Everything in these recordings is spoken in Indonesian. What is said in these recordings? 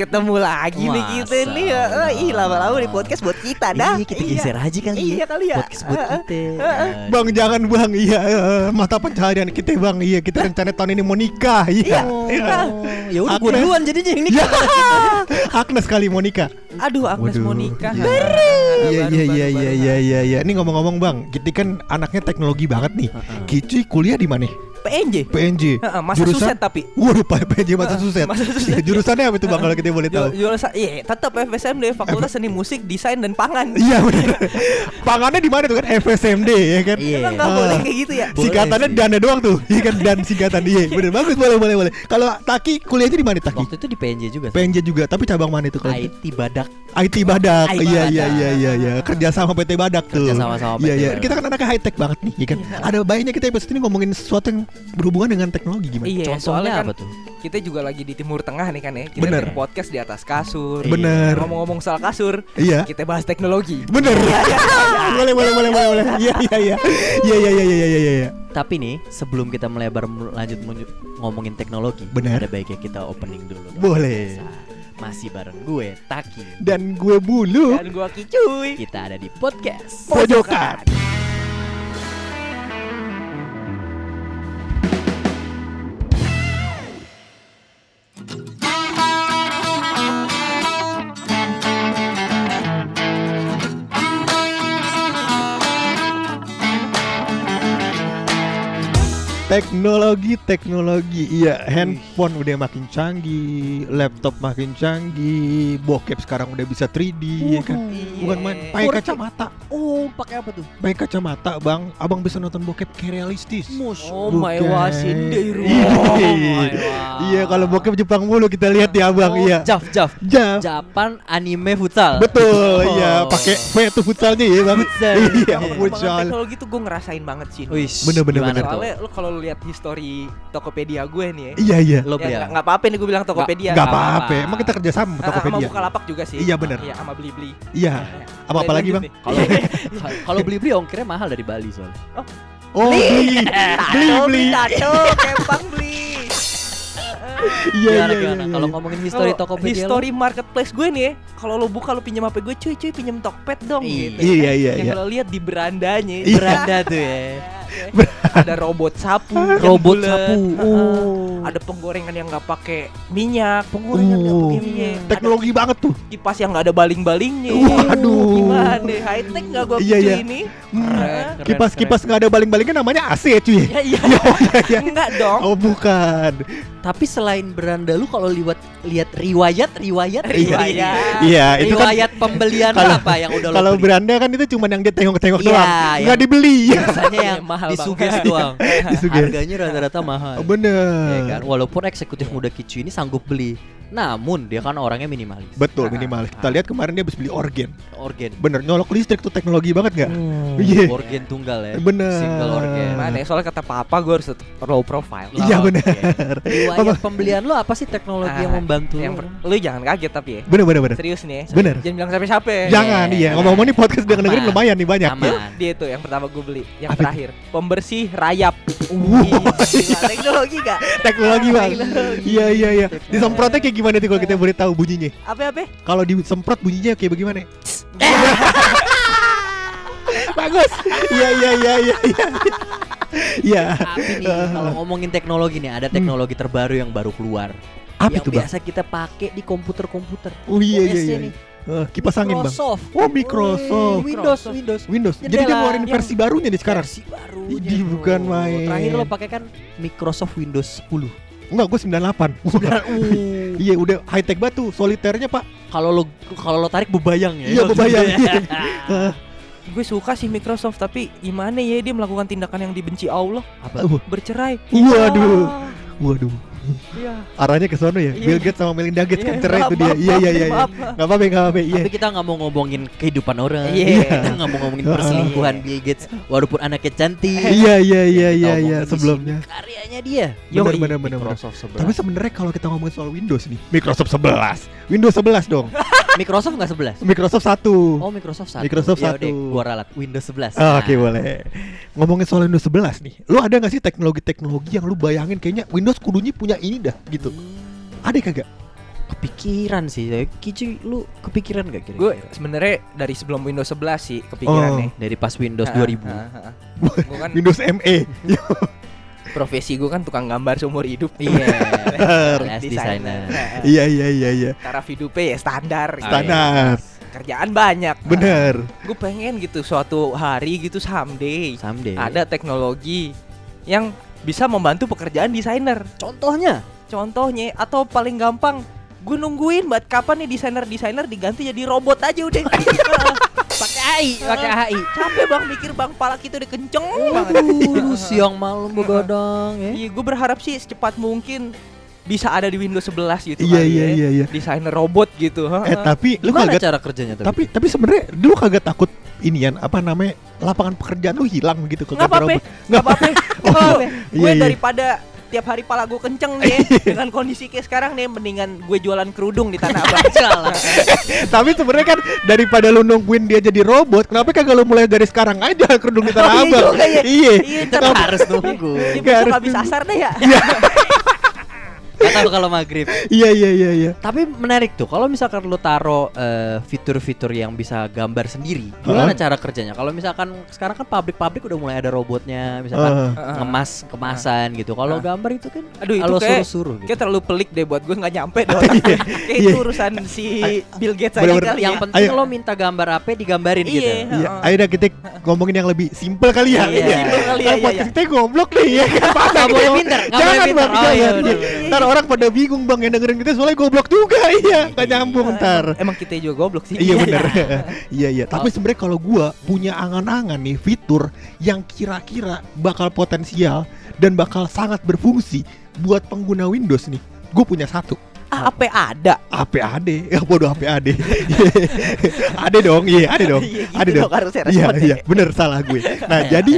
Ketemu lagi nih kita Masa? nih. Eh, ih lama-lama di podcast buat kita dah. Iya, kita geser aja kali ya. Iya kali ya. Podcast buat kita. Bang jangan bang iya eh, mata pencaharian kita bang iya kita rencana tahun ini mau nikah iya. Iya. Ya udah Agnes. duluan jadinya yang Ya. nikah. Agnes kali mau nikah. Aduh, Agnes Waduh. mau nikah. Iya. Iya iya iya iya iya iya iya. Ini ngomong-ngomong bang, kita kan anaknya teknologi banget nih. Kicuy kuliah di mana? PNJ. PNJ. Heeh, masa suset tapi. Waduh, Pak PNJ masa suset. Massachusetts. Jurusannya apa itu bang kalau kita boleh tahu? Jual iya, tetap FSMD Fakultas Seni Musik, Desain dan Pangan. Iya benar. Pangannya di mana tuh kan FSMD ya kan? Iya. Emang nggak Ah. boleh kayak gitu ya? Singkatannya dana doang tuh, iya kan dan singkatan iya. Bener bagus boleh boleh boleh. Kalau Taki kuliahnya di mana Taki? Waktu itu di PNJ juga sih. PNJ juga, tapi cabang mana itu kalau? IT Badak. IT Badak. Iya Badak. iya iya iya iya. Kerja sama PT Badak tuh. Kerja sama sama Iya PT iya. Kita kan anaknya high tech banget nih, iya kan. Ada baiknya kita episode ini ngomongin sesuatu yang berhubungan dengan teknologi gimana? Iya, Contohnya soalnya kan apa tuh? kita juga lagi di Timur Tengah nih kan ya. Kita Bener. podcast di atas kasur. Bener. Ngomong-ngomong soal kasur, Iya. kita bahas teknologi. Bener. boleh boleh boleh boleh boleh. Iya iya iya. Iya iya iya iya iya iya. Tapi nih, sebelum kita melebar mel- lanjut ngomongin teknologi, Benar. ada baiknya kita opening dulu. dong. Boleh. Masih bareng gue, Taki. Dan gue bulu Dan gua kicuy. Kita ada di podcast. pojokan. Teknologi, teknologi, iya handphone udah makin canggih, laptop makin canggih, bokep sekarang udah bisa 3D, ya kan? Bukan main, pakai Kurang. kacamata, Oh, pakai apa tuh? pakai kacamata, bang, abang bisa nonton bokep kayak realistis. Oh my Bukan. wasinderu. Iya. Oh my. Iya, kalau bokep Jepang mulu kita lihat ya, abang, Oh, iya. Jaf, Jaf. Jam. Japan anime futsal. Betul, Oh. iya, pakai V itu futsalnya ya, bang. Futsal. Iya, Iya. Futsal. teknologi tuh gue ngerasain banget sih. Wih, Bener, bener, tuh? Soalnya kalau lu lihat history Tokopedia gue nih ya. Iya, iya. Lo Ya, beli nggak apa? apa-apa nih gue bilang Tokopedia. Gak Nggak apa-apa, apa-apa. emang kita kerja sama Ah, Sama Tokopedia. Bukalapak juga sih. Iya, bener. Iya, sama beli-beli. Iya. Apa apa lagi, bang? Kalau kalau beli-beli ongkirnya mahal dari Bali soalnya. Oh, beli, beli, beli. Tato, kempang beli. Iya, iya, iya. Kalau ngomongin history Tokopedia history marketplace gue nih ya, kalau lo buka lo pinjam HP gue, cuy, cuy pinjam Tokped dong Iya. gitu. Iya, iya, Yang iya. lo lihat di berandanya. Iya. beranda tuh ya. Ada robot sapu, yang Robot bulet. sapu. Oh. Ada penggorengan yang nggak pakai minyak, penggorengan nggak Oh, pakai minyak. Ada teknologi banget tuh. kipas yang nggak ada baling-balingnya. Waduh. Gimana? High tech nggak gue Iya, iya. ini? Hmm, Keren, kipas keren. kipas nggak ada baling-balingnya namanya AC cuy. Ya iya. iya. Enggak dong. Oh bukan. Tapi selain beranda lu kalau lihat lihat riwayat riwayat Riwayat. Iya itu kan riwayat pembelian kalau- apa yang udah lo kalau beranda kan itu cuma yang dia tengok-tengok Iya, doang, yang- nggak dibeli. Biasanya yang Mahal disuges banget. doang. Disuges. Harganya rata-rata mahal. Oh, bener. Ya kan? Walaupun eksekutif muda Kicu ini sanggup beli, namun dia kan orangnya minimalis. Betul minimalis. Kita lihat kemarin dia habis beli organ. Organ. Bener nyolok listrik tuh teknologi banget nggak? Hmm. Iya. Organ tunggal ya. Bener. Single organ. Mana ya? Soalnya kata papa gue harus low profile. Iya, Oh, bener. Riwayat pembelian lu apa sih teknologi yang Ah, membantu Yang lu? jangan kaget tapi ya. Bener bener bener. Serius nih. ya. Bener. Jangan bilang siapa-siapa. Jangan Iya. iya. Ngomong-ngomong nih podcast udah dengerin lumayan nih banyak. Aman. Ya. Dia tuh yang pertama gue beli, yang Apa itu? Pembersih rayap. Gila, teknologi gak? Teknologi bang. Iya iya iya. Disemprotnya kayak gimana tuh kalau kita boleh tahu bunyinya? Apa apa? Kalau disemprot bunyinya kayak bagaimana? Bagus. Iya iya iya iya iya. Iya. Tapi nih kalau ngomongin teknologi nih ada teknologi terbaru yang baru keluar. Apa yang itu bang? biasa kita pakai di komputer-komputer. Oh iya iya iya. nih. Eh, kipas angin bang. Microsoft. Oh Microsoft. Windows, Windows. Windows. Jadi dia Jendela. ngeluarin versi barunya nih sekarang. Versi baru. Idih, bukan main. Terakhir lo pakai kan Microsoft Windows 10. Enggak, gue 98. Wah, Uh, Iya udah high tech batu, soliternya pak. Kalau lo kalau lo tarik bebayang ya. Iya bebayang. Gue suka sih Microsoft tapi gimana ya dia melakukan tindakan yang dibenci Allah, Apa? Uh, bercerai. Waduh. Ah, Waduh, Iya. arahnya ke sono ya. Iya. Bill Gates sama Melinda Gates kan Iya, cerai maaf, itu dia. Iya iya iya. iya. Enggak apa-apa, enggak apa-apa. Iya. Tapi kita nggak mau ngomongin kehidupan orang. Iya. Kita nggak mau ngomongin perselingkuhan Bill Gates walaupun anaknya cantik. Iya iya iya iya iya sebelumnya. sini Karyanya HP-nya dia. Bener, Yoi. bener, bener, bener. Microsoft 11. Tapi sebenarnya kalau kita ngomongin soal Windows nih, Microsoft 11, Windows 11 dong, Microsoft nggak 11? Microsoft 1 Oh Microsoft 1 Microsoft Ya satu. udah, gua ralat Windows 11 Ah, Oke Nah, boleh. Ngomongin soal Windows 11 nih, lu ada nggak sih teknologi-teknologi yang lu bayangin kayaknya Windows kudunya punya ini dah gitu? hmm, Ada kagak? Kepikiran sih. Kici lu kepikiran gak kira-kira? Gue sebenarnya dari sebelum Windows 11 sih kepikirannya. Dari pas Windows Ah, 2000 ah, ah, ah. Gua kan Windows. ME. profesi gue kan tukang gambar seumur hidup. Iya Desainer. Alias desainer Nah, Iya iya iya iya. Taraf hidupnya ya standar. gitu. Standar. Kerjaan banyak. Bener. Gue pengen gitu suatu hari gitu someday Someday ada teknologi yang bisa membantu pekerjaan desainer. Contohnya Contohnya atau paling gampang gue nungguin buat kapan nih desainer-desainer diganti jadi robot aja udah. AI Pakai AI Capek bang mikir bang pala kita udah kenceng banget. Aduh, siang malam begadang ya. Iya, gue berharap sih secepat mungkin bisa ada di Windows 11 gitu Iya kali iya ya. iya iya. Desainer robot gitu. Eh tapi lu Gimana kagak cara kerjanya tapi? tapi tapi sebenarnya lu kagak takut inian apa namanya lapangan pekerjaan lu hilang gitu ke Nggak apa-apa. robot? Nggak apa-apa. Apa-apa. Gue Iya, iya. daripada tiap hari pala gue kenceng nih dengan kondisi kayak sekarang nih mendingan gue jualan kerudung di tanah abang. Tapi sebenarnya kan daripada lu nungguin dia jadi robot, kenapa kagak lu mulai dari sekarang aja kerudung di tanah iya abang? ya. Iya. Iya, harus nunggu. Besok harus habis asar deh ya. Gak tahu kalau maghrib. Iya iya iya iya. Tapi menarik tuh kalau misalkan lu taruh eh, fitur-fitur yang bisa gambar sendiri, gimana Heeh. cara kerjanya? Kalau misalkan sekarang kan pabrik-pabrik udah mulai ada robotnya, misalkan Heeh. ngemas kemasan gitu. Kalau Ah. gambar itu kan Aduh itu kalau kayak suruh-suruh gitu. Kayak terlalu pelik deh buat gue nggak nyampe deh otaknya. Kayak itu Iya. urusan si Bill Gates aja Bener-bener. kali yang ya. penting Ayo. lo minta gambar apa digambarin Iya. gitu. Iya, ayo dah kita ngomongin yang lebih simpel kali ya. Iya, simpel kali ya, Kan iya, iya. kita goblok nih ya. Nggak boleh boleh Jangan pinter. bang, Oh, iya, jangan. Iya. orang pada bingung bang yang dengerin kita soalnya goblok juga iya, nggak nyambung ntar. Emang kita juga goblok sih. Iya bener Iya iya Tapi sebenarnya kalau gua punya angan-angan nih fitur yang kira-kira bakal potensial dan bakal sangat berfungsi buat pengguna Windows nih. Gue punya satu. Ah, apa ada? APAD. Ya bodoh APAD. ada dong, iya ada dong. Iya, gitu ada dong. dong harusnya Iya iya bener salah gue. Nah jadi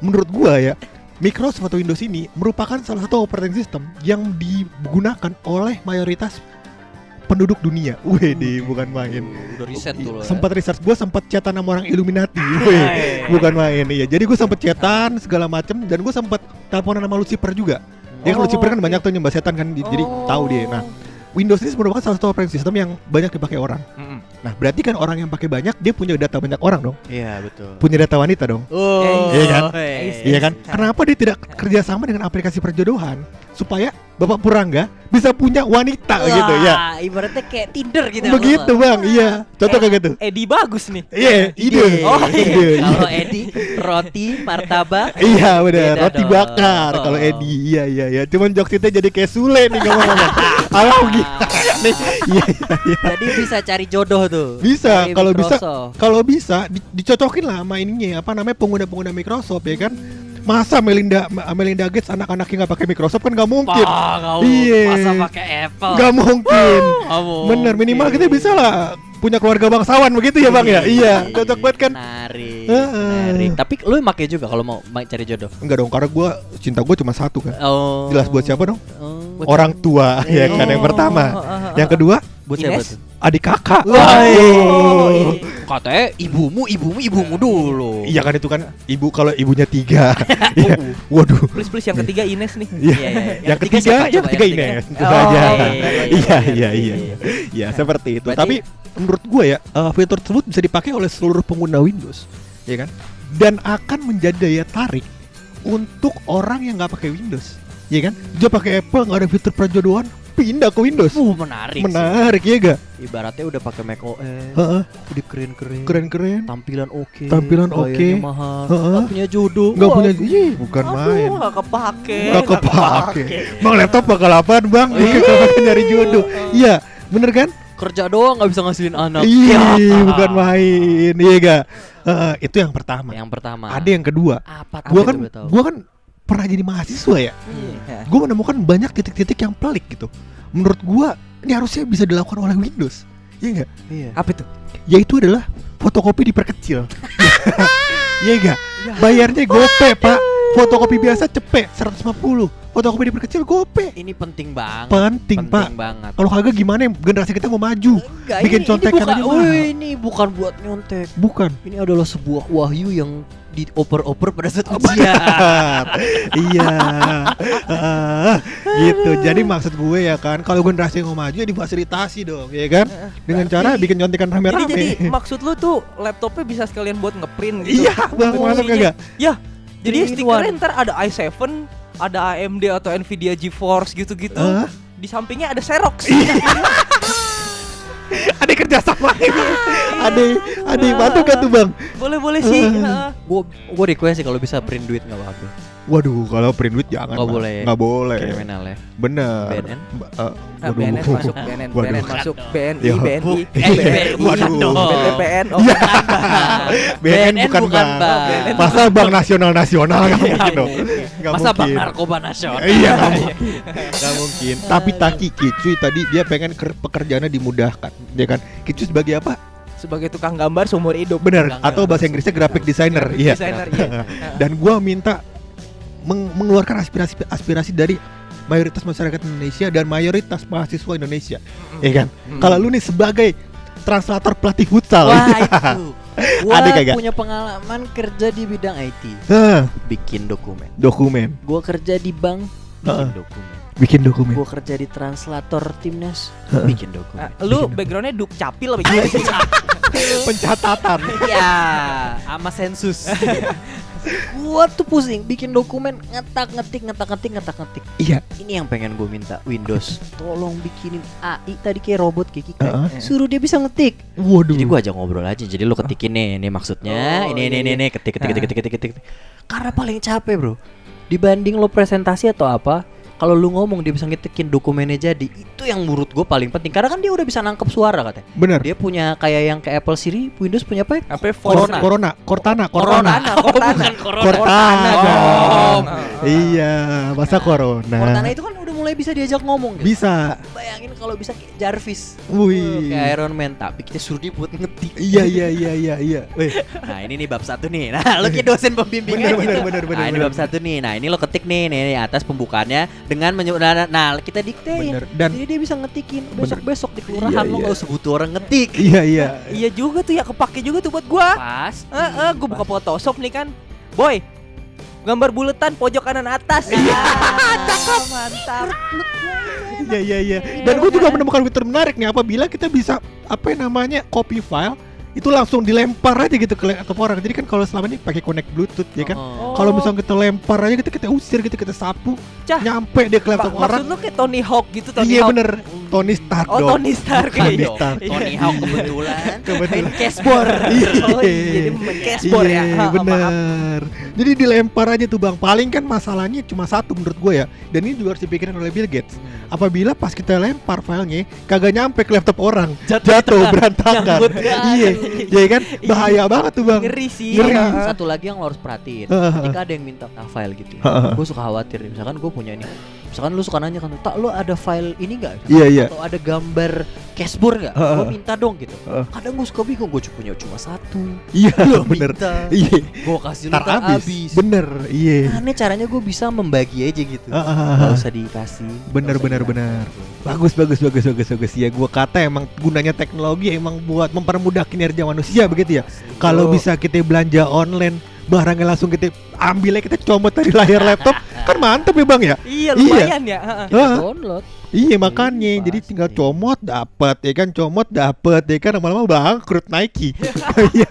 menurut gua ya Microsoft atau Windows ini merupakan salah satu operating system yang digunakan oleh mayoritas penduduk dunia. Wede, bukan main. Udah riset tuh lo. ya. Sempat research gue sempat chatan sama orang Illuminati. Weh, bukan main iya. Jadi gue sempat chatan segala macem dan gue sempat teleponan sama Lucifer juga. Dia kan Oh, Lucifer kan banyak tuh nyembah setan kan di- jadi Oh. tahu dia. Nah, Windows ini merupakan salah satu operating system yang banyak dipakai orang. Mm-mm. Nah, berarti kan orang yang pakai banyak dia punya data banyak orang dong. Iya betul. Punya data wanita dong. Oh, Iya kan? iya. Iya kan? Kenapa dia tidak kerjasama dengan aplikasi perjodohan supaya Bapak Purangga bisa punya wanita gitu ya? Wah, Ibaratnya kayak Tinder gitu. Begitu bang, iya. Contoh Eh, kayak gitu. Edi bagus nih. Iya, ide. Oh, iya. ide. Kalau Edi roti martabak. Iya benar, roti dong. bakar kalau. Edi. Iya iya iya. Cuman jokes kita jadi kayak Sule nih ngomong-ngomong. Nih? Iya iya. Jadi bisa cari jodoh tuh. Bisa, kalau bisa kalau bisa di- dicocokin lah sama ininya apa namanya pengguna-pengguna Microsoft ya kan. Masa Melinda Melinda Gates anak-anaknya nggak pakai Microsoft kan nggak mungkin. Iya. masa pakai Apple. Nggak mungkin. Bener minimal kita bisa lah punya keluarga bangsawan begitu ya bang ya. Iya, cocok banget kan. Menarik. Heeh. menarik. Tapi lu pakai juga kalau mau ma- cari jodoh. Enggak dong, karena gua cinta gua cuma satu kan. Oh. Jelas buat siapa dong? Oh. Orang tua ya kan yang Oh. pertama. Yang kedua buat siapa tuh? adik kakak. Oh, Oh. iya. Katanya ibumu, ibumu, ibumu dulu. Iya kan itu kan ibu kalau ibunya tiga. Iya. Waduh. Please please yang ketiga Ines nih. Iya. Iya, iya. Yang Yang ketiga ketiga, siapa yang ketiga? Ines. Tentu Oh, saja. iya, Iya iya, iya iya, iya. Ya seperti itu. Berarti- Tapi menurut gue ya eh, fitur tersebut bisa dipakai oleh seluruh pengguna Windows, ya kan? Dan akan menjadi daya tarik untuk orang yang nggak pakai Windows, ya kan? Dia pakai Apple nggak ada fitur perjodohan, pindah ke Windows. Uh, menarik. sih. Menarik ya gak? Ibaratnya udah pakai macOS. Heeh. Udah keren-keren. Keren-keren. Tampilan oke. Tampilan bayarnya oke. mahal. Heeh. Nggak punya jodoh. Nggak Wah, punya, ih, bukan main. Aduh, gak kepake. Gak kepake. Bang laptop bakal apaan bang? Kalau pakai nyari jodoh. Iya, bener kan? kerja doang nggak bisa ngasilin anak. Iya, Ya. bukan main. Iya gak? Heeh, itu yang pertama. Yang pertama. Ada yang kedua. apa? Gua apa kan, gua kan pernah jadi mahasiswa ya. Iya. Gue menemukan banyak titik-titik yang pelik gitu. Menurut gua ini harusnya bisa dilakukan oleh Windows. Iya gak? Iya. Apa itu? Yaitu adalah fotokopi diperkecil. Iya gak? Bayarnya gope pak. Fotokopi biasa cepet 150. Fotokopi diperkecil gope. Ini penting banget. Penting, Pak. banget. Kalau kagak gimana generasi kita mau maju? Enggak, bikin ini, contekan ini bukan, aja. Wih, ini bukan buat nyontek. Bukan. Ini adalah sebuah wahyu yang dioper-oper pada saat ujian. iya. Ah, gitu. Jadi maksud gue ya kan, kalau generasi yang mau maju ya difasilitasi dong, ya kan? Dengan cara bikin contekan Jadi jadi rame-rame. maksud lu tuh laptopnya bisa sekalian buat ngeprint gitu. Iya, bang, masuk kagak? Ya, jadi stikernya ntar ada i7, ada AMD atau Nvidia GeForce gitu-gitu. Hah? Di sampingnya ada Xerox. Ada kerja sama ini. Ada, ada bantu gak tuh bang? boleh boleh sih. Heeh. Gue gue request sih kalau bisa print duit nggak apa-apa. Waduh, kalau print duit jangan. Nggak Bang. boleh. Nggak boleh. Kriminal ya. Bener. BNN? Eh, Nah, waduh. BNN masuk, BNN, Waduh. BNN masuk, BNI, Ya. BNI, Eh, BNI Waduh. BPN, oh, Iya. BNN BNN bukan bukan bang. bang. Masa bank nasional nasional nggak Iya, mungkin dong. mungkin. Nggak Masa bang mungkin. narkoba nasional? Iya nggak mungkin. Nggak mungkin. Tapi Taki Kicuy tadi dia pengen ker- pekerjaannya dimudahkan, ya kan? Kicuy sebagai apa? sebagai tukang gambar seumur hidup. Bener. Tukang Atau bahasa Inggrisnya graphic designer. Iya. Desainer, iya. Dan gua minta meng- mengeluarkan aspirasi aspirasi dari mayoritas masyarakat Indonesia dan mayoritas mahasiswa Indonesia, ya kan? Mm. Kalau lu nih sebagai translator pelatih futsal, Wah itu. Gua Ada kagak? punya pengalaman kerja di bidang IT, Hah, bikin dokumen. dokumen, Gua kerja di bank, bikin Heeh. dokumen. bikin dokumen. Gua kerja di translator timnas, bikin dokumen. Ah, lu backgroundnya duk capil apa gimana sih? Pencatatan. Iya, sama sensus. gua tuh pusing bikin dokumen ngetak ngetik ngetak ngetik ngetak ngetik. Iya. Ini yang pengen gue minta Windows. Tolong bikinin AI tadi kayak robot kayak Kika. Heeh. Suruh dia bisa ngetik. Waduh. Jadi gua ajak ngobrol aja. Jadi lu ketikin nih, ini maksudnya, Oh, ini ini iya, ini iya. ini ketik ketik ketik ketik ketik ketik. Karena paling capek, Bro. Dibanding lo presentasi atau apa, kalau lu ngomong dia bisa ngetikin dokumennya jadi. Itu yang menurut gue paling penting. Karena kan dia udah bisa nangkep suara katanya. Bener. Dia punya kayak yang ke Apple Siri, Windows punya apa? ya? Apa Corona, Corona? Corona, Cortana, Corona. Cortana, Cortana. bukan Corona. Cortana Oh. dong. Oh. Iya, masa Corona. Cortana itu kan udah mulai bisa diajak ngomong gitu. Bisa. Bayangin kalau bisa kayak Jarvis. Wih. Kayak Iron Man, tapi kita suruh dia buat ngetik. Iya, iya, iya, iya, iya. Wih, Nah ini nih bab satu nih. Nah lo kayak dosen pembimbing Bener, aja bener, bener, bener, Nah ini bener. bab satu nih. Nah ini lo ketik nih, nih, nih atas pembukaannya dengan menyu- nah, nah kita diktein. bener. Dan Jadi dia bisa ngetikin Bener. besok besok di kelurahan Iya, lo iya. nggak usah butuh orang ngetik. iya, iya. Iya juga tuh ya kepake juga tuh buat gua. Pas. Heeh, gua buka Photoshop nih kan. Boy, gambar buletan pojok kanan atas. Iya, cakep, mantap. Iya, iya, iya. Dan gue juga menemukan fitur menarik nih apabila kita bisa apa namanya copy file itu langsung dilempar aja gitu ke laptop orang. Jadi kan kalau selama ini pakai connect bluetooth ya kan. Oh. Kalau misalnya kita lempar aja gitu kita usir gitu kita sapu Cah. nyampe dia ke laptop maksud orang. lu kayak Tony Hawk gitu Tony Iya Hawk. bener Tony Stark Oh, dong. Tony Stark iya. dong. Stark. Tony Hawk kebetulan. Kebetulan. Main cashboard. Oh iya, dia main cashboard ya. Iya, ha, maaf. bener. Jadi dilempar aja tuh bang. Paling kan masalahnya cuma satu menurut gue ya. Dan ini juga harus dipikirin oleh Bill Gates. Apabila pas kita lempar filenya kagak nyampe ke laptop orang, jatuh, berantakan. Nyangkut. iya, iya kan? Bahaya banget tuh bang. Ngeri sih. Ngeri. Ha. Satu lagi yang lo harus perhatiin. Ketika ada yang minta file gitu. Heeh. gue suka khawatir nih. Misalkan gue punya ini. Misalkan lu suka nanya kan, tak lu ada file ini nggak? Iya, iya. Atau ada gambar cashboard nggak? Heeh. Gue minta dong gitu. Heeh. Kadang gue suka bingung, gue punya cuma satu. Iya, Lu bener. Iya, Gue kasih lu tar tak habis. habis. Bener, iya. Aneh caranya gue bisa membagi aja gitu. Heeh. Gak usah dikasih. Bener, usah bener, bener. Bagus, bagus, bagus, bagus, bagus. Ya, gua kata emang gunanya teknologi emang buat mempermudah kinerja manusia begitu ya. Kalau bisa kita belanja online, barangnya langsung kita ambilnya kita comot dari layar laptop, kan mantep ya bang ya. Iya, Iya. lumayan ya. ha, ha. Kita download. Iya makanya, Hmm, jadi tinggal comot dapat ya kan, comot dapat ya kan, lama-lama bangkrut Nike. Iya,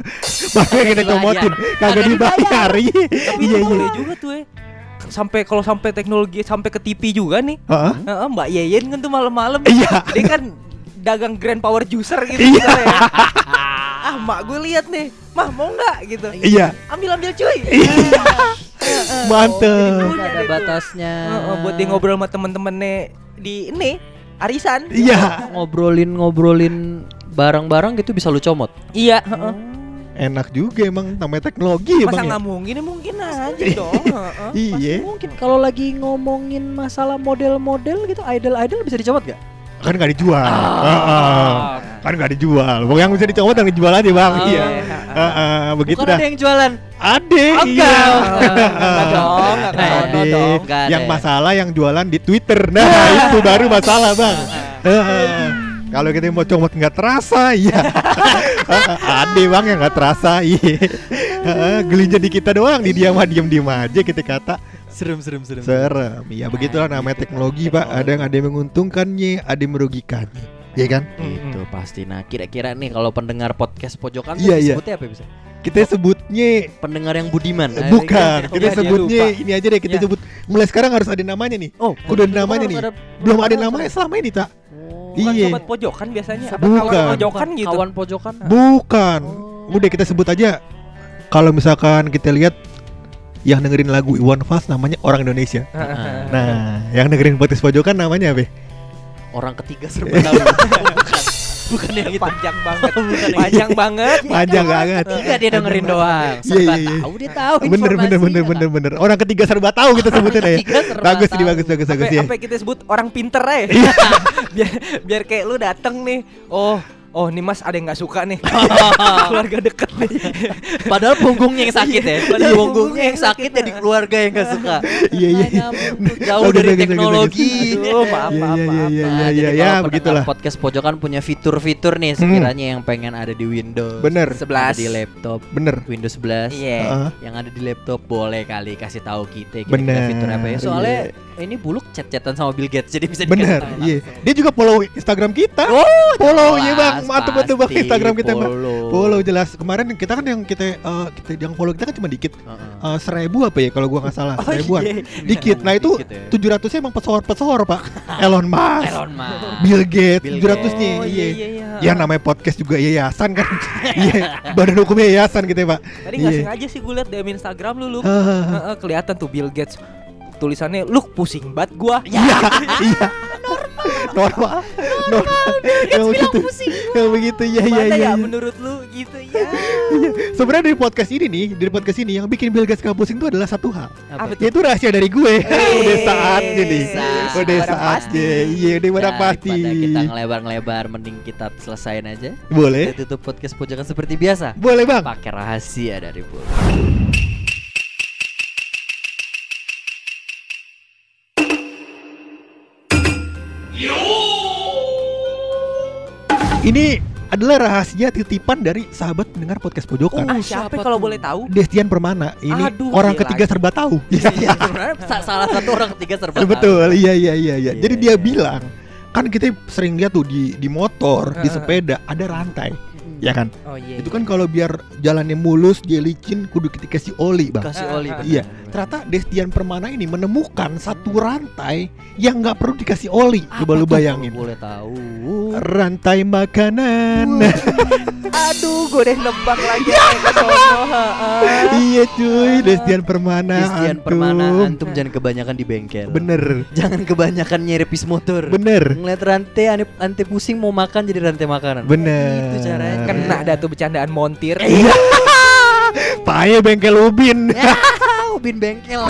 makanya kita comotin, kagak dibayar. Iya, Tapi iya, iya. boleh juga tuh ya. Sampai kalau sampai teknologi sampai ke TV juga nih. Heeh. Heeh, Mbak Yeyen kan tuh malam-malam. Iya. Dia kan dagang grand power juicer gitu Iya. ya. ah, mak gue lihat nih. Mah mau nggak gitu. Iya, Ambil ambil cuy. Iya. Mantep. Nggak ada batasnya. Heeh, buat dia ngobrol sama temen-temennya di ini arisan. Iya, Ngobrolin-ngobrolin barang-barang gitu bisa lu comot. Iya, heeh. enak juga emang namanya teknologi ya Masa bang. ya? nggak mungkin ya mungkin aja dong. heeh. Iya, Mungkin kalau lagi ngomongin masalah model-model gitu, idol-idol bisa dicomot gak? Kan nggak dijual. Ah. Heeh. Kan nggak dijual. Pokoknya yang bisa dicomot yang dijual aja bang. Oh, Iya. iya. Heeh, begitu Bukan dah. ada yang jualan. Ade, Oh, iya. Enggak dong, ada Yang ya? masalah yang jualan di Twitter. Nah, itu baru masalah, Bang. Heeh. Kalau kita mau comot nggak terasa, iya. Ade bang yang nggak terasa, iya. Heeh, Gelinya di kita doang, di dia mah diem-diem aja kita kata. Serem serem serem. Serem, ya begitulah namanya teknologi pak. Ada yang ada yang menguntungkannya, ada yang merugikannya, ya kan? Itu pasti. Nah, kira-kira nih kalau pendengar podcast pojokan Iya, iya. disebutnya apa ya bisa? Kita sebutnya Pendengar yang budiman. Nah, bukan, Oh, kita iya, dia sebutnya lupa. ini aja deh. Kita Iya. sebut mulai sekarang harus ada namanya nih. Oh, Udah ada Pojokan namanya nih. ada- Belum ada namanya selama ini tak? Oh, Bukan Iya. sobat pojokan biasanya apa Bukan. kawan pojokan gitu. Kawan pojokan. Bukan. Oh. Udah kita sebut aja. Kalau misalkan kita lihat yang dengerin lagu Iwan Fals namanya orang Indonesia. Nah, Nah, yang dengerin podcast pojokan namanya apa? orang ketiga serba tahu. bukan. Bukan yang itu. panjang banget. Bukan panjang banget. Panjang banget. Tiga dia dengerin doang. Iya, Serba iya, iya. tahu dia tahu Bener bener bener bener bener. Orang ketiga serba tahu kita sebutnya ya. Serba Bagus ini tahu. bagus bagus bagus Sampai ya. sampai kita sebut orang pinter ya. biar biar kayak lu dateng nih. Oh, oh nih Mas ada yang nggak suka nih. Keluarga deket nih. Padahal punggungnya yang sakit ya. Padahal Iya. punggungnya yang sakit ya di keluarga yang gak suka. Iya, iya, iya. Nah, Jauh dari teknologi. Aduh, maaf, Iya, maaf, iya, maaf. iya, Nah, iya, jadi iya, ya, begitulah. Podcast pojokan punya fitur-fitur nih sekiranya yang pengen ada di Windows. Bener. Ada di laptop. Bener. Windows 11. Iya. Heeh. Yang ada di laptop boleh kali kasih tahu kita Bener, fitur apa ya. Soalnya iya. ini buluk chat-chatan sama Bill Gates jadi bisa Bener. Iya. langsung. Dia juga follow Instagram kita. Oh, Follow ya bang, mantep betul bang Instagram kita bang. follow. Jelas. Kemarin kita kan yang kita eh, kita yang follow kita kan cuma dikit. Heeh. Eh, seribu apa ya kalau gua nggak salah Oh, seribuan iya. dikit nah itu ya. tujuh ratusnya emang pesohor-pesohor pak Elon Musk Elon Musk. Bill Gates tujuh ratusnya Oh, iya iya, iya. ya namanya podcast juga yayasan kan iya badan hukumnya yayasan gitu ya pak Tadi nggak Iya. sengaja sih gue liat DM Instagram lu, lu. Hahaha. Heeh, kelihatan tuh Bill Gates tulisannya lu pusing banget gua. iya iya normal normal yang begitu yang begitu iya iya Mana iya ya iya. menurut lu gitu ya? Sebenarnya dari podcast ini nih dari podcast ini yang bikin Bill Gates gak pusing itu adalah satu hal Apa tuh? yaitu rahasia dari gue udah saatnya nih Sah. udah saatnya iya udah barang pasti kita ngelebar-ngelebar mending kita selesain aja. boleh Kita tutup podcast pojokan seperti biasa. boleh bang Pakai rahasia dari Bul. Ini adalah rahasia titipan dari sahabat pendengar podcast pojokan. Ah, siapa kalau boleh tahu? Destian Permana. Ini Aduh, orang ketiga serba tahu. Iya, sa- salah satu orang ketiga serba tahu. Betul. Iya iya iya iya. Iya, Jadi dia iya. bilang kan kita sering lihat tuh di di motor, di sepeda ada rantai. Ya kan? Oh iya. Itu kan kalau biar jalannya mulus, dia licin, kudu kita kasih oli, Bang. Kasih Ah, oli. ah, bener, Iya, bener. ternyata Destian Permana ini menemukan satu rantai yang nggak perlu dikasih oli. Coba Apa lu tuh bayangin. Boleh tahu. Rantai makanan. Aduh, gue udah nebak lagi ya. iya cuy, Destian Permana. Christian antum. Permana antum jangan kebanyakan di bengkel. Bener, Jangan kebanyakan nyerepis motor. bener, Ngeliat rantai ane, ante pusing mau makan jadi rantai makanan. bener. Itu caranya. Kena dah tuh bercandaan montir. Paye bengkel ubin. Ya, ubin bengkel.